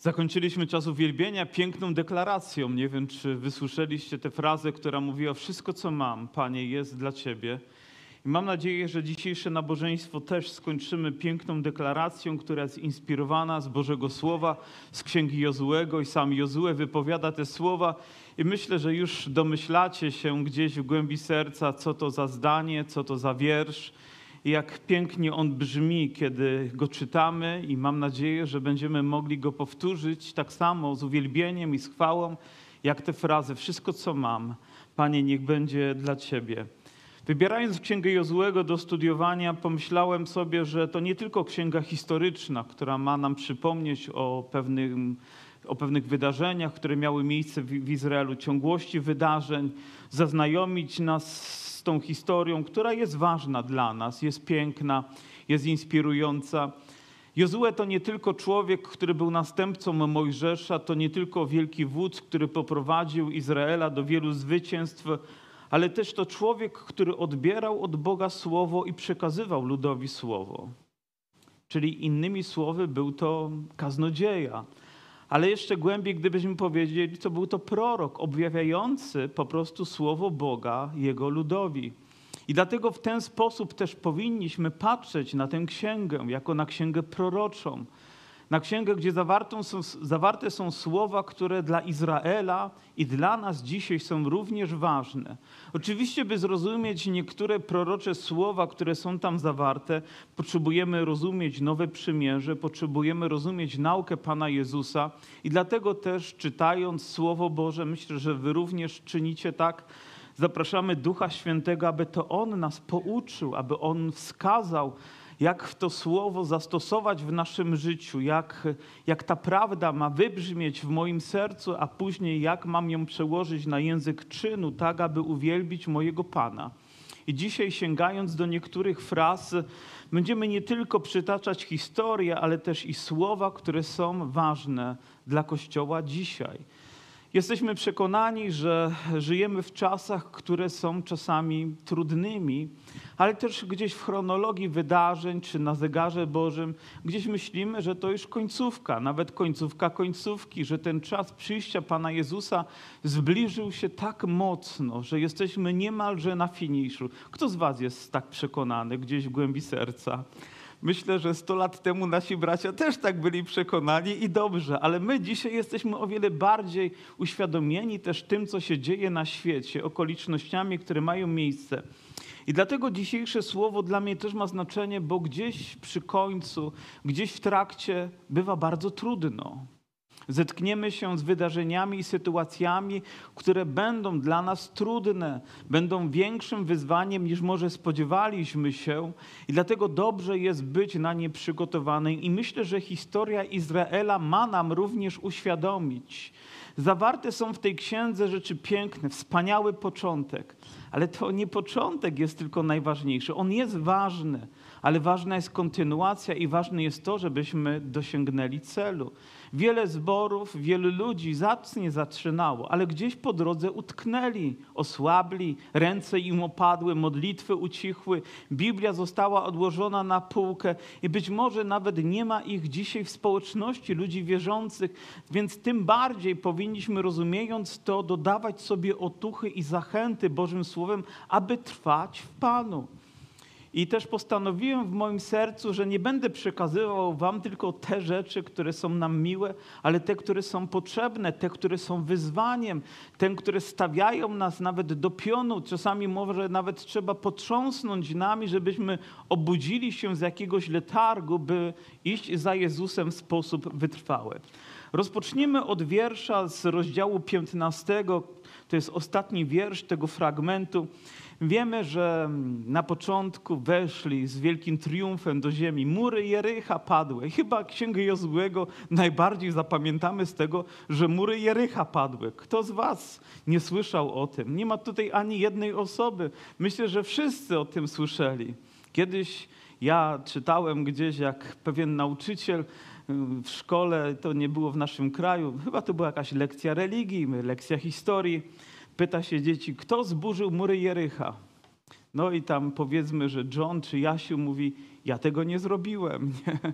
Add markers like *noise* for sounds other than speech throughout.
Zakończyliśmy czas uwielbienia piękną deklaracją. Nie wiem, czy wysłyszeliście tę frazę, która mówiła: Wszystko, co mam, Panie, jest dla Ciebie. I mam nadzieję, że dzisiejsze nabożeństwo też skończymy piękną deklaracją, która jest inspirowana z Bożego Słowa, z Księgi Jozułego i sam Jozue wypowiada te słowa. I myślę, że już domyślacie się gdzieś w głębi serca, co to za zdanie, co to za wiersz jak pięknie on brzmi, kiedy go czytamy, i mam nadzieję, że będziemy mogli go powtórzyć tak samo z uwielbieniem i z chwałą, jak te frazy: Wszystko, co mam, Panie, niech będzie dla Ciebie. Wybierając Księgę Jozłego do studiowania, pomyślałem sobie, że to nie tylko księga historyczna, która ma nam przypomnieć o, pewnym, o pewnych wydarzeniach, które miały miejsce w, Izraelu, ciągłości wydarzeń, zaznajomić nas tą historią, która jest ważna dla nas, jest piękna, jest inspirująca. Jozue to nie tylko człowiek, który był następcą Mojżesza, to nie tylko wielki wódz, który poprowadził Izraela do wielu zwycięstw, ale też to człowiek, który odbierał od Boga słowo i przekazywał ludowi słowo. Czyli innymi słowy, był to kaznodzieja. Ale jeszcze głębiej, gdybyśmy powiedzieli, to był to prorok objawiający po prostu słowo Boga jego ludowi. I dlatego w ten sposób też powinniśmy patrzeć na tę księgę, jako na księgę proroczą na księgę, gdzie są, zawarte są słowa, które dla Izraela i dla nas dzisiaj są również ważne. Oczywiście, by zrozumieć niektóre prorocze słowa, które są tam zawarte, potrzebujemy rozumieć nowe przymierze, potrzebujemy rozumieć naukę Pana Jezusa i dlatego też czytając Słowo Boże, myślę, że Wy również czynicie tak, zapraszamy Ducha Świętego, aby to On nas pouczył, aby On wskazał, jak to słowo zastosować w naszym życiu, jak, jak ta prawda ma wybrzmieć w moim sercu, a później jak mam ją przełożyć na język czynu, tak aby uwielbić mojego Pana. I dzisiaj sięgając do niektórych fraz, będziemy nie tylko przytaczać historię, ale też i słowa, które są ważne dla Kościoła dzisiaj. Jesteśmy przekonani, że żyjemy w czasach, które są czasami trudnymi, ale też gdzieś w chronologii wydarzeń czy na zegarze Bożym, gdzieś myślimy, że to już końcówka, nawet końcówka końcówki, że ten czas przyjścia Pana Jezusa zbliżył się tak mocno, że jesteśmy niemalże na finiszu. Kto z Was jest tak przekonany gdzieś w głębi serca? Myślę, że 100 lat temu nasi bracia też tak byli przekonani i dobrze, ale my dzisiaj jesteśmy o wiele bardziej uświadomieni też tym, co się dzieje na świecie, okolicznościami, które mają miejsce. I dlatego dzisiejsze słowo dla mnie też ma znaczenie, bo gdzieś przy końcu, gdzieś w trakcie bywa bardzo trudno. Zetkniemy się z wydarzeniami i sytuacjami, które będą dla nas trudne, będą większym wyzwaniem niż może spodziewaliśmy się, i dlatego dobrze jest być na nie przygotowanym. I myślę, że historia Izraela ma nam również uświadomić. Zawarte są w tej księdze rzeczy piękne, wspaniały początek, ale to nie początek jest tylko najważniejszy. On jest ważny, ale ważna jest kontynuacja i ważne jest to, żebyśmy dosięgnęli celu. Wiele zborów, wielu ludzi zacnie zatrzymało, ale gdzieś po drodze utknęli, osłabli, ręce im opadły, modlitwy ucichły, Biblia została odłożona na półkę i być może nawet nie ma ich dzisiaj w społeczności ludzi wierzących, więc tym bardziej powinniśmy, rozumiejąc to, dodawać sobie otuchy i zachęty Bożym Słowem, aby trwać w Panu. I też postanowiłem w moim sercu, że nie będę przekazywał Wam tylko te rzeczy, które są nam miłe, ale te, które są potrzebne, te, które są wyzwaniem, te, które stawiają nas nawet do pionu. Czasami może nawet trzeba potrząsnąć nami, żebyśmy obudzili się z jakiegoś letargu, by iść za Jezusem w sposób wytrwały. Rozpocznijmy od wiersza z rozdziału 15. To jest ostatni wiersz tego fragmentu. Wiemy, że na początku weszli z wielkim triumfem do ziemi. Mury Jericha padły. Chyba Księgę Jozłego najbardziej zapamiętamy z tego, że mury Jericha padły. Kto z was nie słyszał o tym? Nie ma tutaj ani jednej osoby. Myślę, że wszyscy o tym słyszeli. Kiedyś ja czytałem gdzieś, jak pewien nauczyciel w szkole, to nie było w naszym kraju, chyba to była jakaś lekcja religii, lekcja historii pyta się dzieci, kto zburzył mury Jericha? No i tam powiedzmy, że John czy Jasiu mówi, ja tego nie zrobiłem. *laughs* Nie?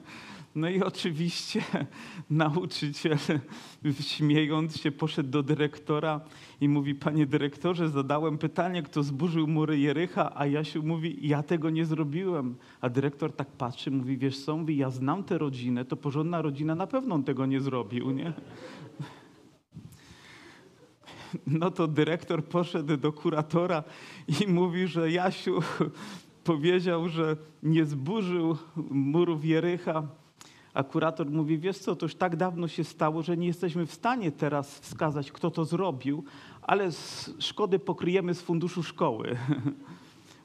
No i oczywiście *laughs* nauczyciel, *laughs* śmiejąc się, poszedł do dyrektora i mówi: Panie dyrektorze, zadałem pytanie, kto zburzył mury Jericha, a Jasiu mówi: Ja tego nie zrobiłem. A dyrektor tak patrzy, mówi: Wiesz mówi, ja znam tę rodzinę, to porządna rodzina na pewno tego nie zrobił, nie? No to dyrektor poszedł do kuratora i mówi, że Jasiu powiedział, że nie zburzył murów Jericha. A kurator mówi, wiesz co, to już tak dawno się stało, że nie jesteśmy w stanie teraz wskazać, kto to zrobił, ale szkody pokryjemy z funduszu szkoły. *laughs*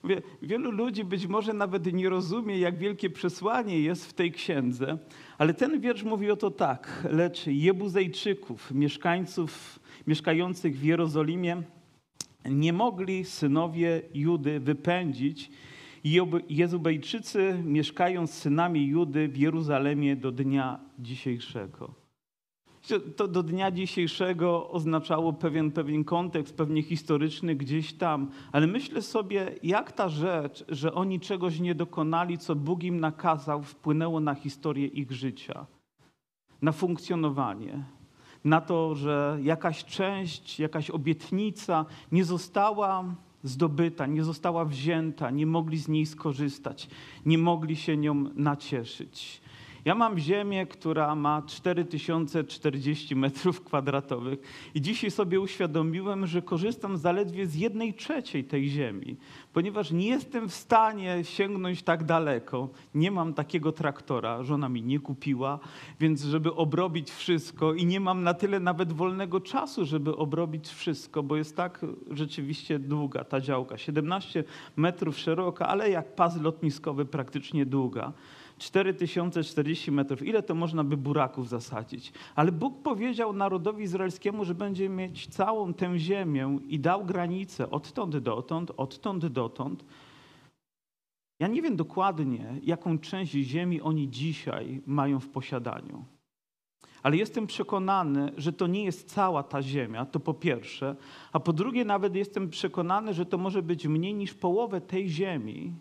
Mówię, wielu ludzi być może nawet nie rozumie, jak wielkie przesłanie jest w tej księdze, ale ten wiersz mówi o to tak, lecz Jebuzejczyków, mieszkańców mieszkających w Jerozolimie, nie mogli synowie Judy wypędzić Jezubejczycy mieszkają z synami Judy w Jeruzalemie do dnia dzisiejszego. To do dnia dzisiejszego oznaczało pewien, pewien kontekst, pewnie historyczny gdzieś tam, ale myślę sobie, jak ta rzecz, że oni czegoś nie dokonali, co Bóg im nakazał, wpłynęło na historię ich życia, na funkcjonowanie, na to, że jakaś część, jakaś obietnica nie została zdobyta, nie została wzięta, nie mogli z niej skorzystać, nie mogli się nią nacieszyć. Ja mam ziemię, która ma 4040 metrów kwadratowych i dzisiaj sobie uświadomiłem, że korzystam zaledwie z jednej trzeciej tej ziemi, ponieważ nie jestem w stanie sięgnąć tak daleko. Nie mam takiego traktora, żona mi nie kupiła, więc żeby obrobić wszystko i nie mam na tyle nawet wolnego czasu, żeby obrobić wszystko, bo jest tak rzeczywiście długa ta działka. 17 metrów szeroka, ale jak pas lotniskowy praktycznie długa. 4040 metrów. Ile to można by buraków zasadzić? Ale Bóg powiedział narodowi izraelskiemu, że będzie mieć całą tę ziemię i dał granice odtąd dotąd, odtąd dotąd. Ja nie wiem dokładnie, jaką część ziemi oni dzisiaj mają w posiadaniu. Ale jestem przekonany, że to nie jest cała ta ziemia, to po pierwsze. A po drugie, nawet jestem przekonany, że to może być mniej niż połowę tej ziemi,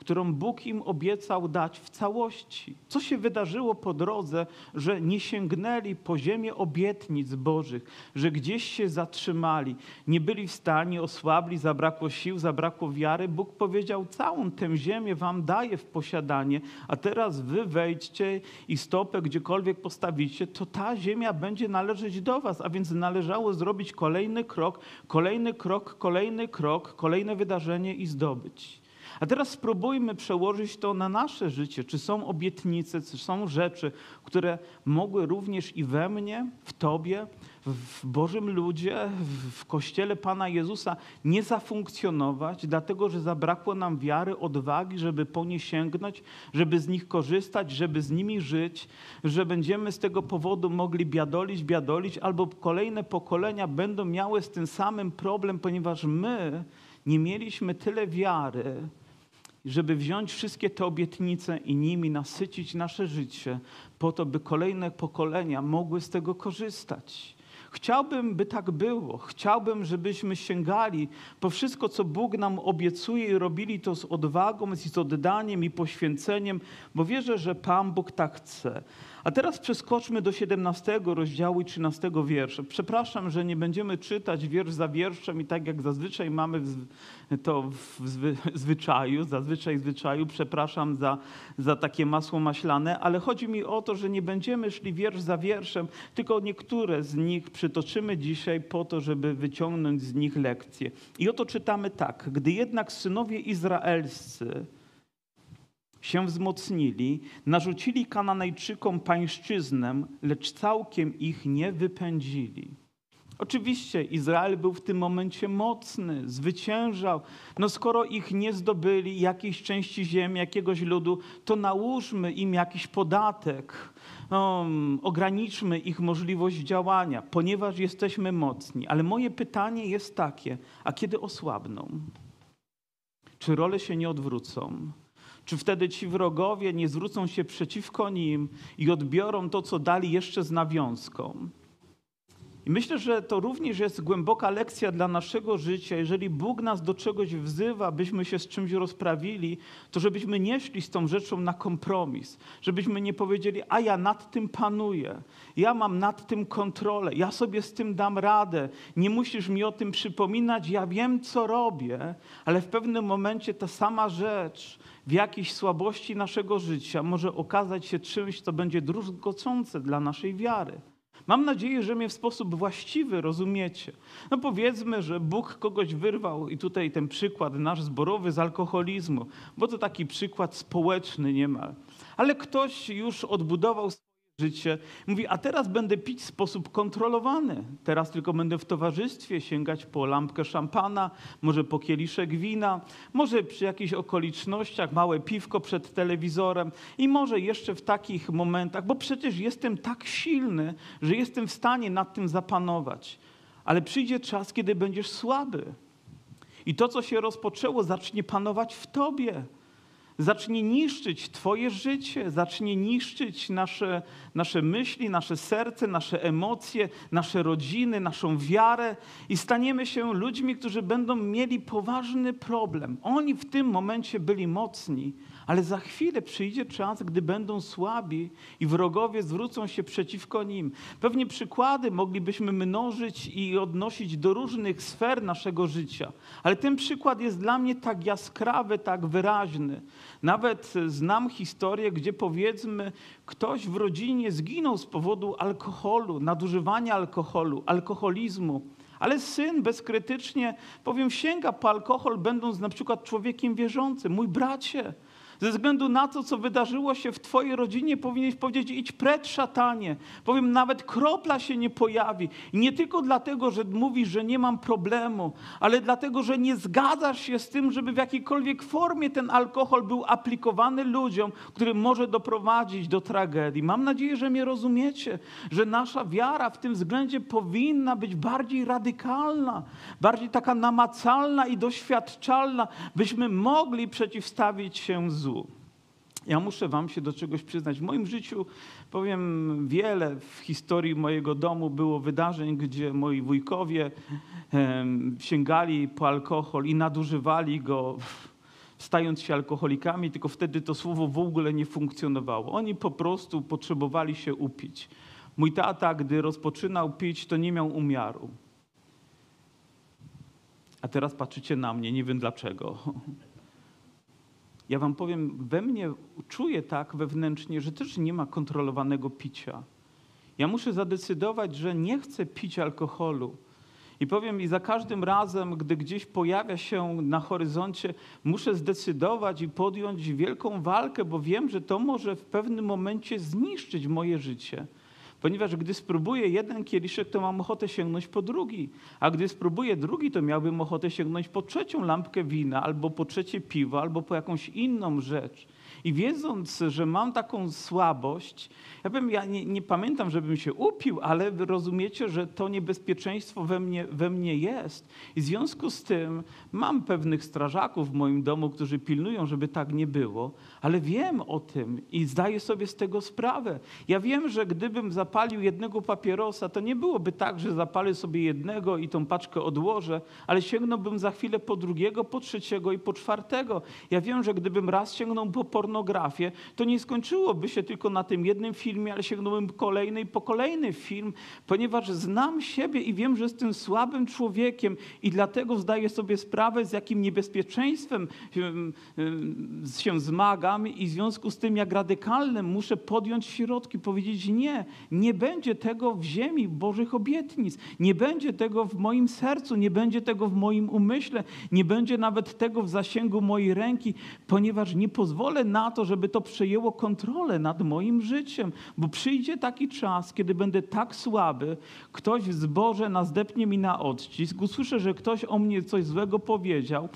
którą Bóg im obiecał dać w całości. Co się wydarzyło po drodze, że nie sięgnęli po ziemię obietnic Bożych, że gdzieś się zatrzymali, nie byli w stanie, osłabli, zabrakło sił, zabrakło wiary. Bóg powiedział: Całą tę ziemię wam daję w posiadanie, a teraz wy wejdźcie i stopę gdziekolwiek postawicie, to ta ziemia będzie należeć do was. A więc należało zrobić kolejny krok, kolejny krok, kolejny krok, kolejne wydarzenie i zdobyć. A teraz spróbujmy przełożyć to na nasze życie. Czy są obietnice, czy są rzeczy, które mogły również i we mnie, w Tobie, w Bożym ludzie, w Kościele Pana Jezusa nie zafunkcjonować, dlatego że zabrakło nam wiary, odwagi, żeby po nie sięgnąć, żeby z nich korzystać, żeby z nimi żyć, że będziemy z tego powodu mogli biadolić, biadolić, albo kolejne pokolenia będą miały z tym samym problem, ponieważ my nie mieliśmy tyle wiary, żeby wziąć wszystkie te obietnice i nimi nasycić nasze życie, po to, by kolejne pokolenia mogły z tego korzystać. Chciałbym, by tak było. Chciałbym, żebyśmy sięgali po wszystko, co Bóg nam obiecuje i robili to z odwagą, z oddaniem i poświęceniem, bo wierzę, że Pan Bóg tak chce. A teraz przeskoczmy do 17 rozdziału i 13 wiersza. Przepraszam, że nie będziemy czytać wiersz za wierszem i tak jak zazwyczaj mamy to w zwyczaju, zazwyczaj w zwyczaju, przepraszam za, za takie masło maślane, ale chodzi mi o to, że nie będziemy szli wiersz za wierszem, tylko niektóre z nich przytoczymy dzisiaj po to, żeby wyciągnąć z nich lekcje. I oto czytamy tak. Gdy jednak synowie izraelscy się wzmocnili, narzucili Kananejczykom pańszczyznę, lecz całkiem ich nie wypędzili. Oczywiście Izrael był w tym momencie mocny, zwyciężał. No skoro ich nie zdobyli, jakiejś części ziemi, jakiegoś ludu, to nałóżmy im jakiś podatek, no, ograniczmy ich możliwość działania, ponieważ jesteśmy mocni. Ale moje pytanie jest takie, a kiedy osłabną? Czy role się nie odwrócą? Czy wtedy ci wrogowie nie zwrócą się przeciwko nim i odbiorą to, co dali jeszcze z nawiązką? I myślę, że to również jest głęboka lekcja dla naszego życia. Jeżeli Bóg nas do czegoś wzywa, byśmy się z czymś rozprawili, to żebyśmy nie szli z tą rzeczą na kompromis. Żebyśmy nie powiedzieli, a ja nad tym panuję, ja mam nad tym kontrolę, ja sobie z tym dam radę, nie musisz mi o tym przypominać, ja wiem, co robię, ale w pewnym momencie ta sama rzecz w jakiejś słabości naszego życia może okazać się czymś, co będzie druzgocące dla naszej wiary. Mam nadzieję, że mnie w sposób właściwy rozumiecie. No powiedzmy, że Bóg kogoś wyrwał i tutaj ten przykład nasz zborowy z alkoholizmu, bo to taki przykład społeczny niemal. Ale ktoś już odbudował Mówi, a teraz będę pić w sposób kontrolowany. Teraz tylko będę w towarzystwie sięgać po lampkę szampana, może po kieliszek wina, może przy jakichś okolicznościach małe piwko przed telewizorem i może jeszcze w takich momentach, bo przecież jestem tak silny, że jestem w stanie nad tym zapanować. Ale przyjdzie czas, kiedy będziesz słaby. I to, co się rozpoczęło, zacznie panować w tobie zacznie niszczyć Twoje życie, zacznie niszczyć nasze, nasze myśli, nasze serce, nasze emocje, nasze rodziny, naszą wiarę i staniemy się ludźmi, którzy będą mieli poważny problem. Oni w tym momencie byli mocni, ale za chwilę przyjdzie czas, gdy będą słabi i wrogowie zwrócą się przeciwko nim. Pewnie przykłady moglibyśmy mnożyć i odnosić do różnych sfer naszego życia, ale ten przykład jest dla mnie tak jaskrawy, tak wyraźny. Nawet znam historię, gdzie powiedzmy, ktoś w rodzinie zginął z powodu alkoholu, nadużywania alkoholu, alkoholizmu. Ale syn bezkrytycznie, powiem, sięga po alkohol, będąc na przykład człowiekiem wierzącym. Mój bracie, ze względu na to, co wydarzyło się w Twojej rodzinie, powinieneś powiedzieć: idź precz, szatanie. Powiem, nawet kropla się nie pojawi. I nie tylko dlatego, że mówisz, że nie mam problemu, ale dlatego, że nie zgadzasz się z tym, żeby w jakiejkolwiek formie ten alkohol był aplikowany ludziom, który może doprowadzić do tragedii. Mam nadzieję, że mnie rozumiecie, że nasza wiara w tym względzie powinna być bardziej radykalna, bardziej taka namacalna i doświadczalna, byśmy mogli przeciwstawić się złu. Ja muszę Wam się do czegoś przyznać. W moim życiu, powiem, wiele w historii mojego domu było wydarzeń, gdzie moi wujkowie sięgali po alkohol i nadużywali go, stając się alkoholikami, tylko wtedy to słowo w ogóle nie funkcjonowało. Oni po prostu potrzebowali się upić. Mój tata, gdy rozpoczynał pić, to nie miał umiaru. A teraz patrzycie na mnie, nie wiem dlaczego. *laughs* Ja wam powiem, we mnie czuję tak wewnętrznie, że też nie ma kontrolowanego picia. Ja muszę zadecydować, że nie chcę pić alkoholu. I powiem, i za każdym razem, gdy gdzieś pojawia się na horyzoncie, muszę zdecydować i podjąć wielką walkę, bo wiem, że to może w pewnym momencie zniszczyć moje życie. Ponieważ gdy spróbuję jeden kieliszek, to mam ochotę sięgnąć po drugi. A gdy spróbuję drugi, to miałbym ochotę sięgnąć po trzecią lampkę wina, albo po trzecie piwo, albo po jakąś inną rzecz. I wiedząc, że mam taką słabość, ja powiem, ja nie, nie, pamiętam, żebym się upił, ale rozumiecie, że to niebezpieczeństwo we mnie, we mnie jest. I w związku z tym mam pewnych strażaków w moim domu, którzy pilnują, żeby tak nie było, ale wiem o tym i zdaję sobie z tego sprawę. Ja wiem, że gdybym zapalił jednego papierosa, to nie byłoby tak, że zapalę sobie jednego i tą paczkę odłożę, ale sięgnąłbym za chwilę po drugiego, po trzeciego i po czwartego. Ja wiem, że gdybym raz sięgnął po pornografię, to nie skończyłoby się tylko na tym jednym filmie, ale sięgnąłem kolejny po kolejny film, ponieważ znam siebie i wiem, że jestem słabym człowiekiem i dlatego zdaję sobie sprawę, z jakim niebezpieczeństwem się zmagam i w związku z tym, jak radykalnym muszę podjąć środki, powiedzieć nie, nie będzie tego w ziemi Bożych obietnic, nie będzie tego w moim sercu, nie będzie tego w moim umyśle, nie będzie nawet tego w zasięgu mojej ręki, ponieważ nie pozwolę na to, żeby to przejęło kontrolę nad moim życiem, bo przyjdzie taki czas, kiedy będę tak słaby, ktoś w zborze nazdepnie mi na odcisk, usłyszę, że ktoś o mnie coś złego powiedział,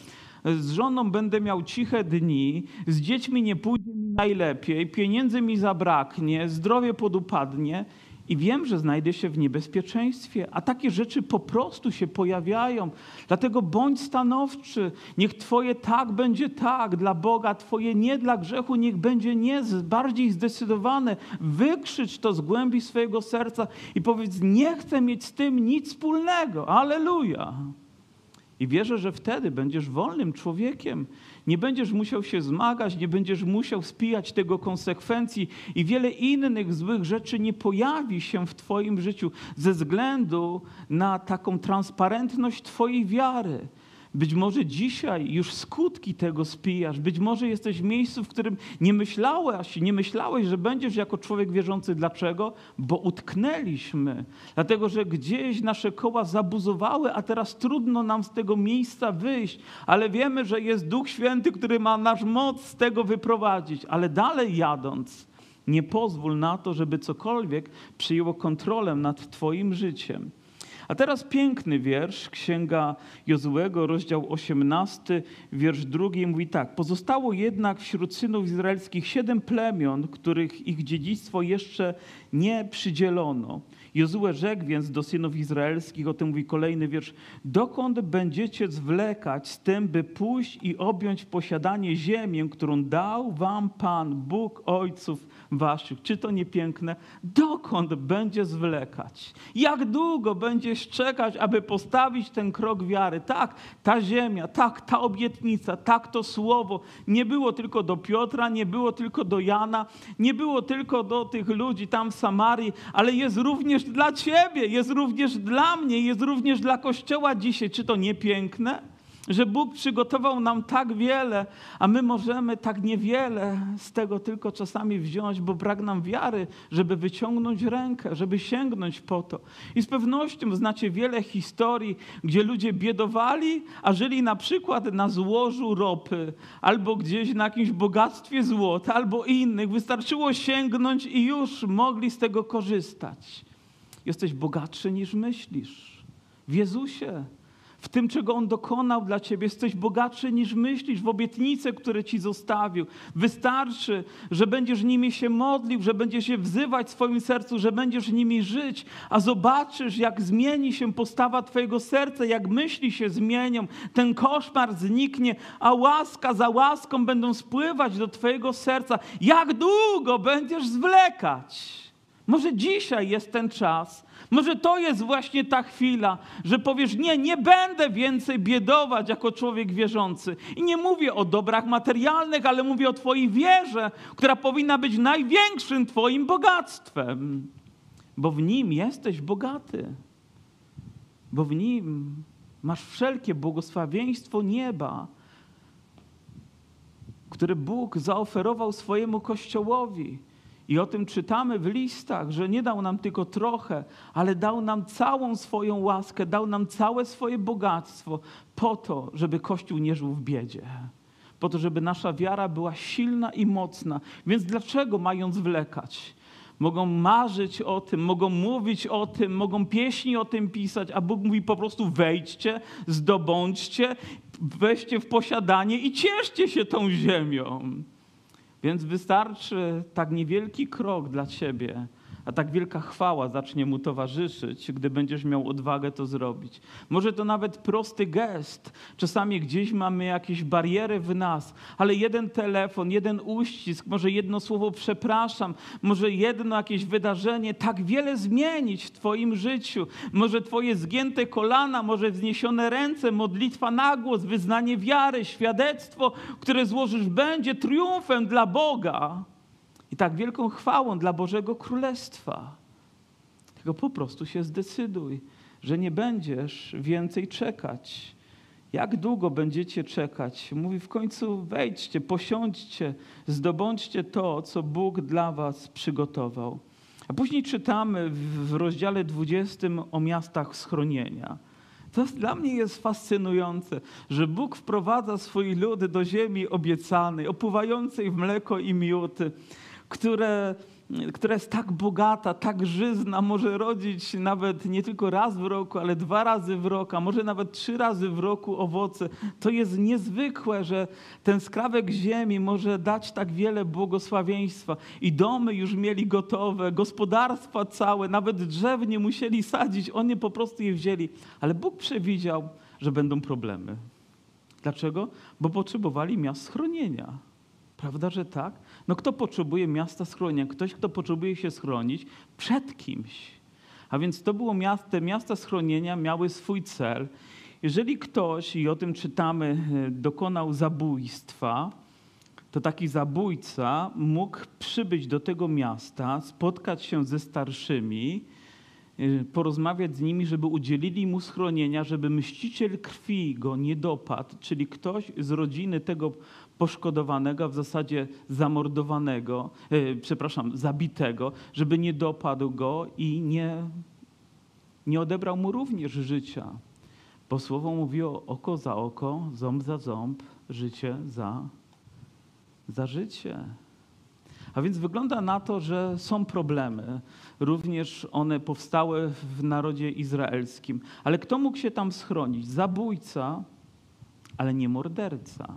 z żoną będę miał ciche dni, z dziećmi nie pójdzie mi najlepiej, pieniędzy mi zabraknie, zdrowie podupadnie i wiem, że znajdę się w niebezpieczeństwie, a takie rzeczy po prostu się pojawiają. Dlatego bądź stanowczy. Niech Twoje tak będzie tak dla Boga, Twoje nie dla grzechu niech będzie nie, bardziej zdecydowane. Wykrzycz to z głębi swojego serca i powiedz: Nie chcę mieć z tym nic wspólnego. Aleluja. I wierzę, że wtedy będziesz wolnym człowiekiem. Nie będziesz musiał się zmagać, nie będziesz musiał spijać tego konsekwencji i wiele innych złych rzeczy nie pojawi się w Twoim życiu ze względu na taką transparentność Twojej wiary. Być może dzisiaj już skutki tego spijasz. Być może jesteś w miejscu, w którym nie myślałeś, nie myślałeś, że będziesz jako człowiek wierzący. Dlaczego? Bo utknęliśmy. Dlatego, że gdzieś nasze koła zabuzowały, a teraz trudno nam z tego miejsca wyjść. Ale wiemy, że jest Duch Święty, który ma nasz moc z tego wyprowadzić. Ale dalej jadąc, nie pozwól na to, żeby cokolwiek przyjęło kontrolę nad Twoim życiem. A teraz piękny wiersz, Księga Jozułego, rozdział 18, wiersz drugi, mówi tak. Pozostało jednak wśród synów izraelskich siedem plemion, których ich dziedzictwo jeszcze nie przydzielono. Jozue rzekł więc do synów izraelskich, o tym mówi kolejny wiersz, dokąd będziecie zwlekać z tym, by pójść i objąć w posiadanie ziemię, którą dał wam Pan, Bóg ojców waszych. Czy to nie piękne? Dokąd będzie zwlekać? Jak długo będziesz czekać, aby postawić ten krok wiary? Tak, ta ziemia, tak, ta obietnica, tak, to słowo nie było tylko do Piotra, nie było tylko do Jana, nie było tylko do tych ludzi tam w Samarii, ale jest również dla ciebie, jest również dla mnie, jest również dla Kościoła dzisiaj. Czy to nie piękne? Że Bóg przygotował nam tak wiele, a my możemy tak niewiele z tego tylko czasami wziąć, bo brak nam wiary, żeby wyciągnąć rękę, żeby sięgnąć po to. I z pewnością znacie wiele historii, gdzie ludzie biedowali, a żyli na przykład na złożu ropy, albo gdzieś na jakimś bogactwie złota, albo innych. Wystarczyło sięgnąć i już mogli z tego korzystać. Jesteś bogatszy niż myślisz. W Jezusie w tym, czego On dokonał dla ciebie. Jesteś bogatszy niż myślisz, w obietnice, które ci zostawił. Wystarczy, że będziesz nimi się modlił, że będziesz się wzywać w swoim sercu, że będziesz nimi żyć, a zobaczysz, jak zmieni się postawa twojego serca, jak myśli się zmienią. Ten koszmar zniknie, a łaska za łaską będą spływać do twojego serca. Jak długo będziesz zwlekać? Może dzisiaj jest ten czas, może to jest właśnie ta chwila, że powiesz: Nie, nie będę więcej biedować jako człowiek wierzący. I nie mówię o dobrach materialnych, ale mówię o Twojej wierze, która powinna być największym Twoim bogactwem, bo w nim jesteś bogaty, bo w nim masz wszelkie błogosławieństwo nieba, które Bóg zaoferował swojemu Kościołowi. I o tym czytamy w listach, że nie dał nam tylko trochę, ale dał nam całą swoją łaskę, dał nam całe swoje bogactwo po to, żeby Kościół nie żył w biedzie. Po to, żeby nasza wiara była silna i mocna. Więc dlaczego mają zwlekać? Mogą marzyć o tym, mogą mówić o tym, mogą pieśni o tym pisać, a Bóg mówi po prostu wejdźcie, zdobądźcie, weźcie w posiadanie i cieszcie się tą ziemią. Więc wystarczy tak niewielki krok dla ciebie, a tak wielka chwała zacznie mu towarzyszyć, gdy będziesz miał odwagę to zrobić. Może to nawet prosty gest. Czasami gdzieś mamy jakieś bariery w nas, ale jeden telefon, jeden uścisk, może jedno słowo przepraszam, może jedno jakieś wydarzenie tak wiele zmienić w Twoim życiu. Może Twoje zgięte kolana, może wzniesione ręce, modlitwa na głos, wyznanie wiary, świadectwo, które złożysz, będzie triumfem dla Boga i tak wielką chwałą dla Bożego Królestwa. Tylko po prostu się zdecyduj, że nie będziesz więcej czekać. Jak długo będziecie czekać? Mówi w końcu wejdźcie, posiądźcie, zdobądźcie to, co Bóg dla was przygotował. A później czytamy w rozdziale 20 o miastach schronienia. To dla mnie jest fascynujące, że Bóg wprowadza swoje ludy do ziemi obiecanej, opływającej w mleko i miód które która jest tak bogata, tak żyzna, może rodzić nawet nie tylko raz w roku, ale dwa razy w roku, a może nawet trzy razy w roku owoce. To jest niezwykłe, że ten skrawek ziemi może dać tak wiele błogosławieństwa. I domy już mieli gotowe, gospodarstwa całe, nawet drzew nie musieli sadzić, oni po prostu je wzięli. Ale Bóg przewidział, że będą problemy. Dlaczego? Bo potrzebowali miast schronienia. Prawda, że tak? No kto potrzebuje miasta schronienia? Ktoś, kto potrzebuje się schronić przed kimś. A więc to było miasto, te miasta schronienia miały swój cel. Jeżeli ktoś, i o tym czytamy, e, dokonał zabójstwa, to taki zabójca mógł przybyć do tego miasta, spotkać się ze starszymi, e, porozmawiać z nimi, żeby udzielili mu schronienia, żeby mściciel krwi go nie dopadł, czyli ktoś z rodziny tego poszkodowanego, a w zasadzie zamordowanego, e, przepraszam, zabitego, żeby nie dopadł go i nie, nie odebrał mu również życia. Bo słowo mówi o oko za oko, ząb za ząb, życie za, za życie. A więc wygląda na to, że są problemy. Również one powstały w narodzie izraelskim. Ale kto mógł się tam schronić? Zabójca, ale nie morderca.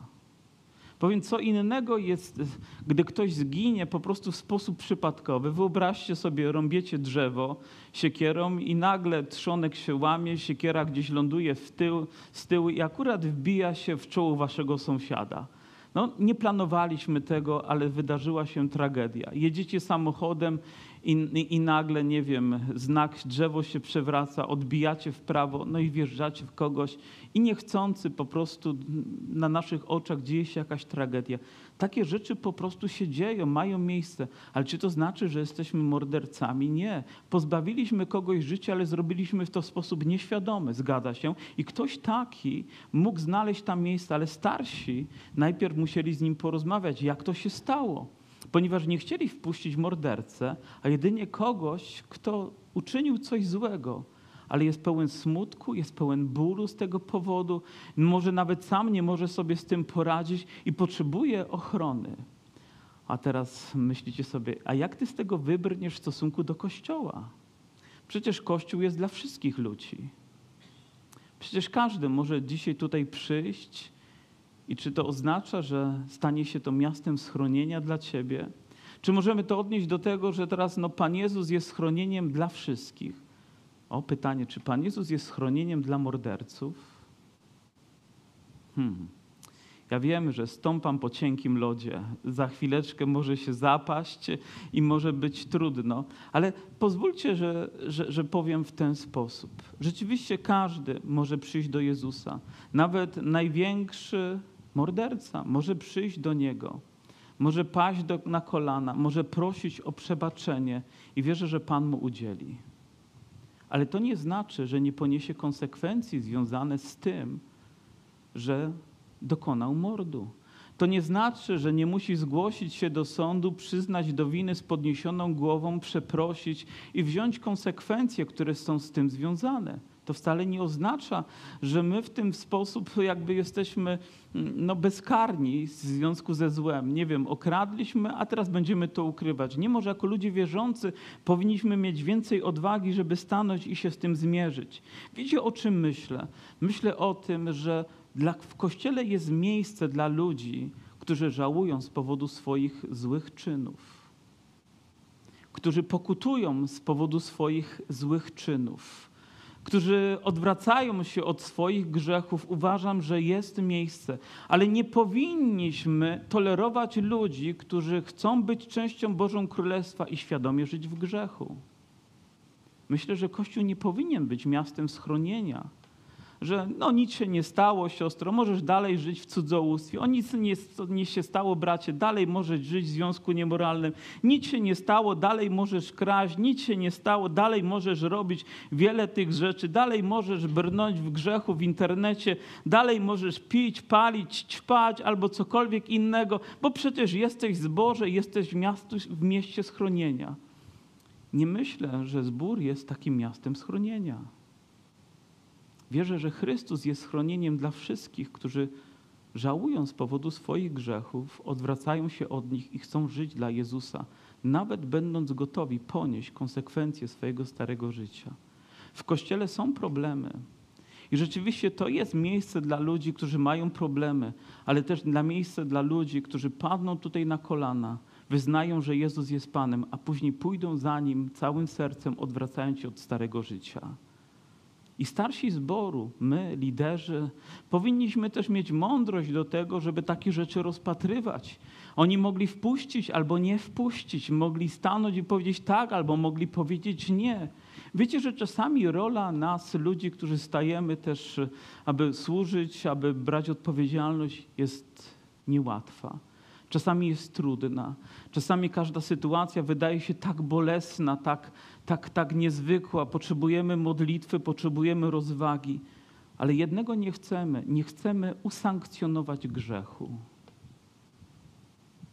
Powiem, co innego jest, gdy ktoś zginie po prostu w sposób przypadkowy. Wyobraźcie sobie, rąbiecie drzewo siekierą i nagle trzonek się łamie, siekiera gdzieś ląduje w tył, z tyłu i akurat wbija się w czoło waszego sąsiada. No, nie planowaliśmy tego, ale wydarzyła się tragedia. Jedziecie samochodem i, i, i, nagle, nie wiem, znak, drzewo się przewraca, odbijacie w prawo, no i wjeżdżacie w kogoś i niechcący po prostu na naszych oczach dzieje się jakaś tragedia. Takie rzeczy po prostu się dzieją, mają miejsce. Ale czy to znaczy, że jesteśmy mordercami? Nie. Pozbawiliśmy kogoś życia, ale zrobiliśmy to w sposób nieświadomy, zgadza się. I ktoś taki mógł znaleźć tam miejsce, ale starsi najpierw musieli z nim porozmawiać, jak to się stało ponieważ nie chcieli wpuścić mordercę, a jedynie kogoś, kto uczynił coś złego, ale jest pełen smutku, jest pełen bólu z tego powodu, może nawet sam nie może sobie z tym poradzić i potrzebuje ochrony. A teraz myślicie sobie, a jak ty z tego wybrniesz w stosunku do Kościoła? Przecież Kościół jest dla wszystkich ludzi. Przecież każdy może dzisiaj tutaj przyjść i czy to oznacza, że stanie się to miastem schronienia dla ciebie? Czy możemy to odnieść do tego, że teraz no, Pan Jezus jest schronieniem dla wszystkich? O pytanie, czy Pan Jezus jest schronieniem dla morderców? Hmm. Ja wiem, że stąpam po cienkim lodzie. Za chwileczkę może się zapaść i może być trudno, ale pozwólcie, że, że, że, powiem w ten sposób. Rzeczywiście każdy może przyjść do Jezusa. Nawet największy morderca może przyjść do Niego, może paść do, na kolana, może prosić o przebaczenie i wierzę, że Pan mu udzieli. Ale to nie znaczy, że nie poniesie konsekwencji związane z tym, że dokonał mordu. To nie znaczy, że nie musi zgłosić się do sądu, przyznać do winy z podniesioną głową, przeprosić i wziąć konsekwencje, które są z tym związane. To wcale nie oznacza, że my w tym sposób jakby jesteśmy mm, no, bezkarni w związku ze złem. Nie wiem, okradliśmy, a teraz będziemy to ukrywać. Nie może jako ludzie wierzący powinniśmy mieć więcej odwagi, żeby stanąć i się z tym zmierzyć. Wiecie o czym myślę? Myślę o tym, że dla, w Kościele jest miejsce dla ludzi, którzy żałują z powodu swoich złych czynów. Którzy pokutują z powodu swoich złych czynów którzy odwracają się od swoich grzechów, uważam, że jest miejsce. Ale nie powinniśmy tolerować ludzi, którzy chcą być częścią Bożą Królestwa i świadomie żyć w grzechu. Myślę, że Kościół nie powinien być miastem schronienia że no nic się nie stało, siostro, możesz dalej żyć w cudzołóstwie. O nic nie, nie się stało, bracie, dalej możesz żyć w związku niemoralnym. Nic się nie stało, dalej możesz kraść, nic się nie stało, dalej możesz robić wiele tych rzeczy, dalej możesz brnąć w grzechu w internecie, dalej możesz pić, palić, ćpać albo cokolwiek innego, bo przecież jesteś zboże, jesteś w, miastu, w mieście schronienia. Nie myślę, że zbór jest takim miastem schronienia. Wierzę, że Chrystus jest schronieniem dla wszystkich, którzy żałują z powodu swoich grzechów, odwracają się od nich i chcą żyć dla Jezusa nawet będąc gotowi ponieść konsekwencje swojego starego życia. W kościele są problemy. I rzeczywiście to jest miejsce dla ludzi, którzy mają problemy, ale też dla miejsce dla ludzi, którzy padną tutaj na kolana, wyznają, że Jezus jest Panem, a później pójdą za Nim całym sercem, odwracając się od starego życia. I starsi zboru, my, liderzy, powinniśmy też mieć mądrość do tego, żeby takie rzeczy rozpatrywać. Oni mogli wpuścić albo nie wpuścić, mogli stanąć i powiedzieć tak, albo mogli powiedzieć nie. Wiecie, że czasami rola nas, ludzi, którzy stajemy też, aby służyć, aby brać odpowiedzialność, jest niełatwa. Czasami jest trudna. Czasami każda sytuacja wydaje się tak bolesna, tak, tak, tak niezwykła. Potrzebujemy modlitwy, potrzebujemy rozwagi. Ale jednego nie chcemy. Nie chcemy usankcjonować grzechu.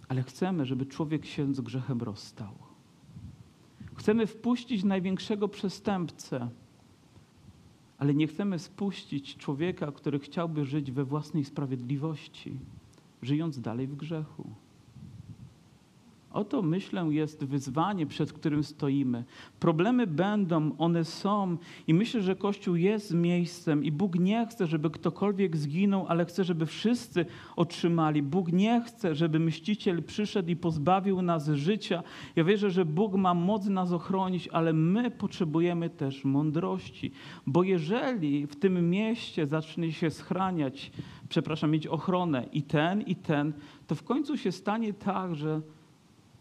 Ale chcemy, żeby człowiek się z grzechem rozstał. Chcemy wpuścić największego przestępcę, ale nie chcemy spuścić człowieka, który chciałby żyć we własnej sprawiedliwości, żyjąc dalej w grzechu. Oto myślę jest wyzwanie, przed którym stoimy. Problemy będą, one są i myślę, że Kościół jest miejscem i Bóg nie chce, żeby ktokolwiek zginął, ale chce, żeby wszyscy otrzymali. Bóg nie chce, żeby mściciel przyszedł i pozbawił nas życia. Ja wierzę, że Bóg ma moc nas ochronić, ale my potrzebujemy też mądrości, bo jeżeli w tym mieście zacznie się schraniać, przepraszam, mieć ochronę i ten, i ten, to w końcu się stanie tak, że